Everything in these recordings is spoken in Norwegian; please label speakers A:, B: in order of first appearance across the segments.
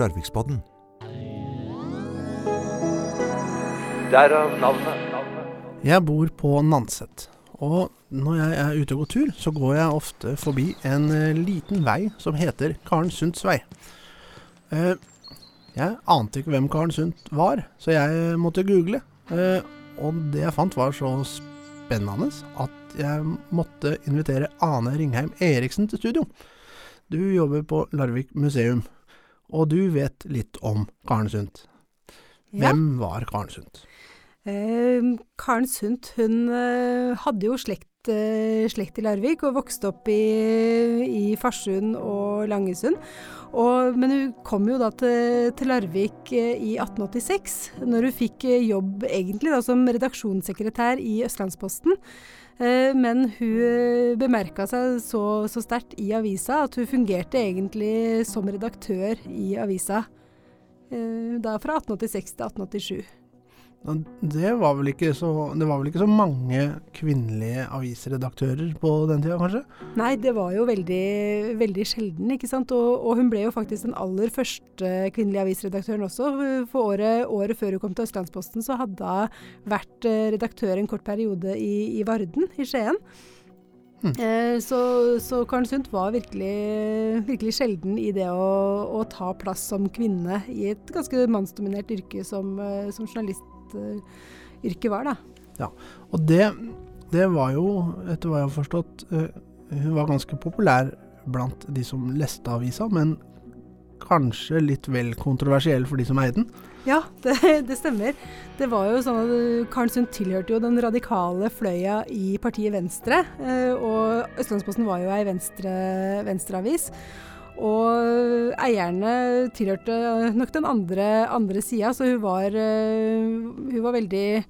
A: Larviksbodden.
B: Derav navnet.
C: Jeg bor på Nanset. Og når jeg er ute og går tur, så går jeg ofte forbi en eh, liten vei som heter Karen Sundts vei. Eh, jeg ante ikke hvem Karen Sundt var, så jeg måtte google. Eh, og det jeg fant var så spennende at jeg måtte invitere Ane Ringheim Eriksen til studio. Du jobber på Larvik museum, og du vet litt om Karen Sundt.
D: Ja.
C: Hvem var Karen Sundt?
D: Eh, Karen Sundt hun eh, hadde jo slekt, eh, slekt i Larvik og vokste opp i, i Farsund og Langesund. Og, men hun kom jo da til, til Larvik eh, i 1886, når hun fikk eh, jobb egentlig da, som redaksjonssekretær i Østlandsposten. Men hun bemerka seg så, så sterkt i avisa at hun fungerte egentlig som redaktør i avisa. Da fra 1886 til 1887.
C: Det var, vel ikke så, det var vel ikke så mange kvinnelige avisredaktører på den tida, kanskje?
D: Nei, det var jo veldig, veldig sjelden, ikke sant. Og, og hun ble jo faktisk den aller første kvinnelige avisredaktøren også. For året, året før hun kom til Østlandsposten, så hadde hun vært eh, redaktør en kort periode i, i Varden, i Skien. Eh, så, så Karen Sundt var virkelig, virkelig sjelden i det å, å ta plass som kvinne i et ganske mannsdominert yrke som, som som journalistyrket var, da.
C: Ja, Og det, det var jo, etter hva jeg har forstått, eh, hun var ganske populær blant de som leste avisa, men kanskje litt vel kontroversiell for de som eide den.
D: Ja, det, det stemmer. Det var jo sånn at Karen Sundt tilhørte jo den radikale fløya i partiet Venstre. eh, Og Østlandsposten var jo ei venstre, venstreavis. Og eierne tilhørte nok den andre, andre sida, så hun var, eh, hun var veldig,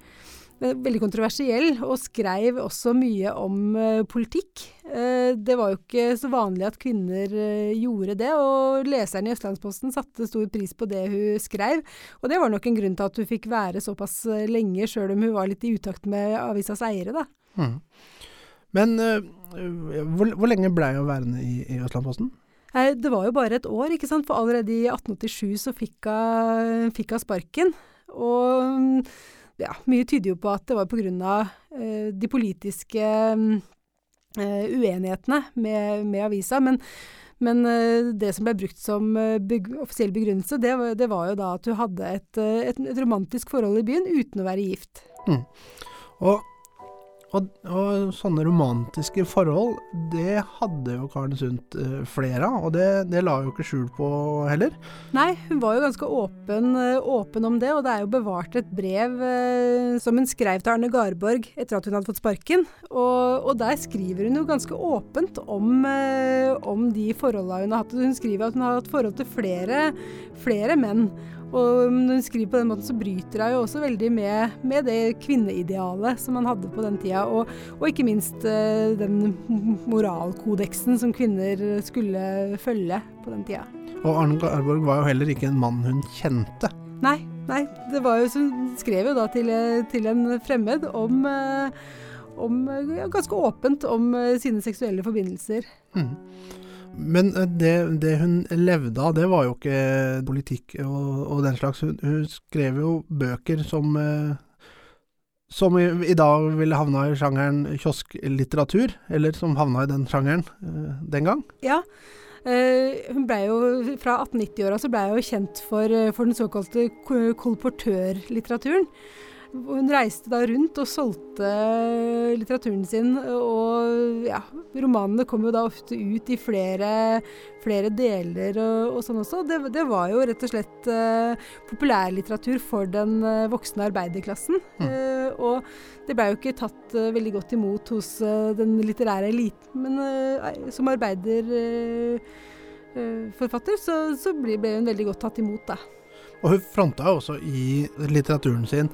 D: veldig kontroversiell, og skrev også mye om eh, politikk. Eh, Det var jo ikke så vanlig at kvinner eh, gjorde det, og leserne i Østlandsposten satte stor pris på det hun skrev. Og det var nok en grunn til at hun fikk være såpass eh, lenge, sjøl om hun var litt i utakt med avisas eiere, da.
C: Mm. Men eh, hvor, hvor lenge blei hun værende i, i Østlandsposten?
D: Det var jo bare et år, ikke sant? for allerede i 1887 så fikk hun, fikk hun sparken. Og mm, ja, mye tyder jo på at det var pga. Eh, de politiske mm, eh, uenighetene med, med avisa. Men, men eh, det som ble brukt som eh, beg offisiell begrunnelse, det, det var jo da at hun hadde et, et, et romantisk forhold i byen uten å være gift.
C: Og, og, og sånne romantiske forhold, det hadde jo Karen Sundt eh, flere av, og det, det la jo ikke skjul på heller.
D: Nei, hun var jo ganske åpen, eh, åpen om det, og det er jo bevart et brev eh, som hun skrev til Arne Garborg etter at hun hadde fått sparken. Og, og der skriver hun jo ganske åpent om, eh, om de forholda hun har hatt. Hun skriver at hun har hatt forhold til flere, flere menn. Og når hun skriver på den måten, så bryter hun jo også veldig med, med det kvinneidealet som man hadde på den tida, og, og ikke minst eh, den moralkodeksen som kvinner skulle følge på den tida.
C: Og Arne Garborg var jo heller ikke en mann hun kjente.
D: Nei, nei, det var jo som hun skrev jo da til, til en fremmed om, eh, om ja, ganske åpent om eh, sine seksuelle forbindelser.
C: Mhm. Men eh, det, det hun levde av, det var jo ikke politikk og, og den slags. Hun, hun skrev jo bøker som eh, som i, i dag ville havna i sjangeren kiosklitteratur, eller som havna i den sjangeren eh, den gang.
D: Ja, eh, hun ble jo, fra 1890-åra så ble hun kjent for, eh, for den såkalte kolportørlitteraturen. Hun reiste da rundt og solgte litteraturen sin, og ja, romanene kom jo da ofte ut i flere, flere deler og, og sånn også. Det, det var jo rett og slett eh, populærlitteratur for den eh, voksne arbeiderklassen. Eh, og det ble jo ikke tatt eh, veldig godt imot hos eh, den litterære eliten, men eh, som arbeiderforfatter så, så ble, ble hun veldig godt tatt imot, da.
C: Og hun fronta også i litteraturen sin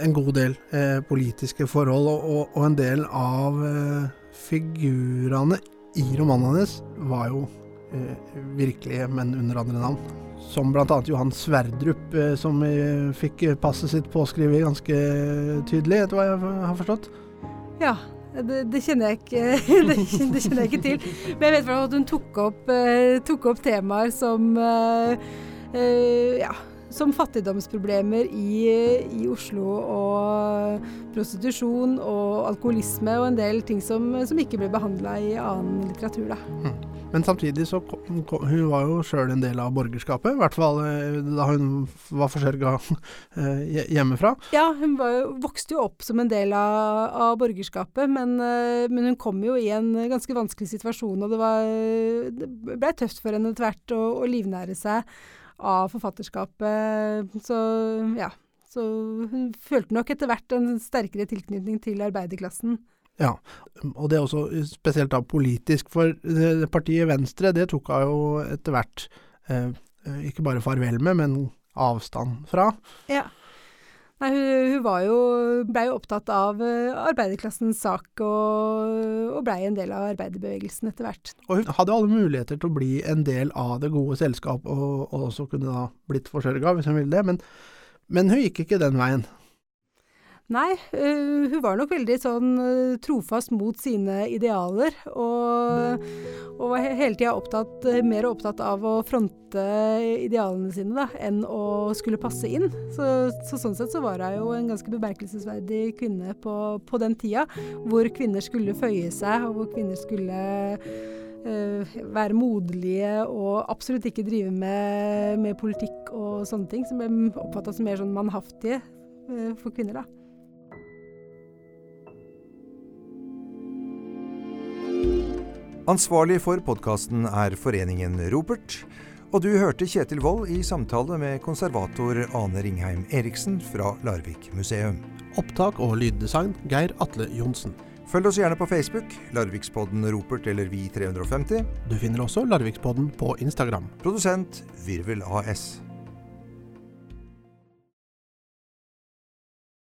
C: en god del eh, politiske forhold, og, og, og en del av eh, figurene i romanen hennes var jo eh, virkelige, men under andre navn. Som bl.a. Johan Sverdrup, eh, som eh, fikk passet sitt påskrevet ganske tydelig, etter hva jeg har forstått.
D: Ja, det, det, kjenner ikke, det, kjenner jeg ikke til. Men jeg vet at hun tok opp, eh, tok opp temaer som, eh, eh, ja, som fattigdomsproblemer i, i, Oslo og prostitusjon og alkoholisme og en del ting som, som ikke ble behandla i annen litteratur. Da.
C: Mm. Men samtidig så kom, kom, hun var jo sjøl en del av borgerskapet, i hvert fall eh, da hun var forsørga eh, hjemmefra.
D: Ja, hun jo, vokste jo opp som en del av, av borgerskapet, men, eh, men, hun kom jo i en ganske vanskelig situasjon, og det, var, det ble tøft for henne etter hvert å, å livnære seg av forfatterskapet. Så ja. Så hun følte nok etter hvert en sterkere tilknytning til arbeiderklassen.
C: Ja, og det er også spesielt da politisk, for partiet Venstre det tok hun jo etter hvert eh, ikke bare farvel med, men avstand fra.
D: Ja. Nei, hun, hun var jo, blei jo opptatt av uh, arbeiderklassens sak, og, og blei en del av arbeiderbevegelsen etter hvert.
C: Og hun hadde alle muligheter til å bli en del av det gode selskap, og, og også kunne da blitt forsørga hvis hun ville det, men, men hun gikk ikke den veien.
D: Nei, hun var nok veldig sånn trofast mot sine idealer. Og, og var hele tida opptatt, uh, mer opptatt av å fronte idealene sine da, enn å skulle passe inn. Så, så sånn sett så var hun jo en ganske bemerkelsesverdig kvinne på, på, den tida, hvor kvinner skulle føye seg, og hvor kvinner skulle være moderlige og absolutt ikke drive med, med politikk og sånne ting, som ble oppfatta som mer sånn mannhaftige for kvinner, da.
A: Ansvarlig for podkasten er Foreningen Ropert. Og du hørte Kjetil Wold i samtale med konservator Ane Ringheim Eriksen fra Larvik museum.
C: Opptak og lyddesign Geir Atle Johnsen.
A: Følg oss gjerne på Facebook, Larvikspodden Ropert eller Vi350.
C: Du finner også Larvikspodden på Instagram.
A: Produsent Virvel AS.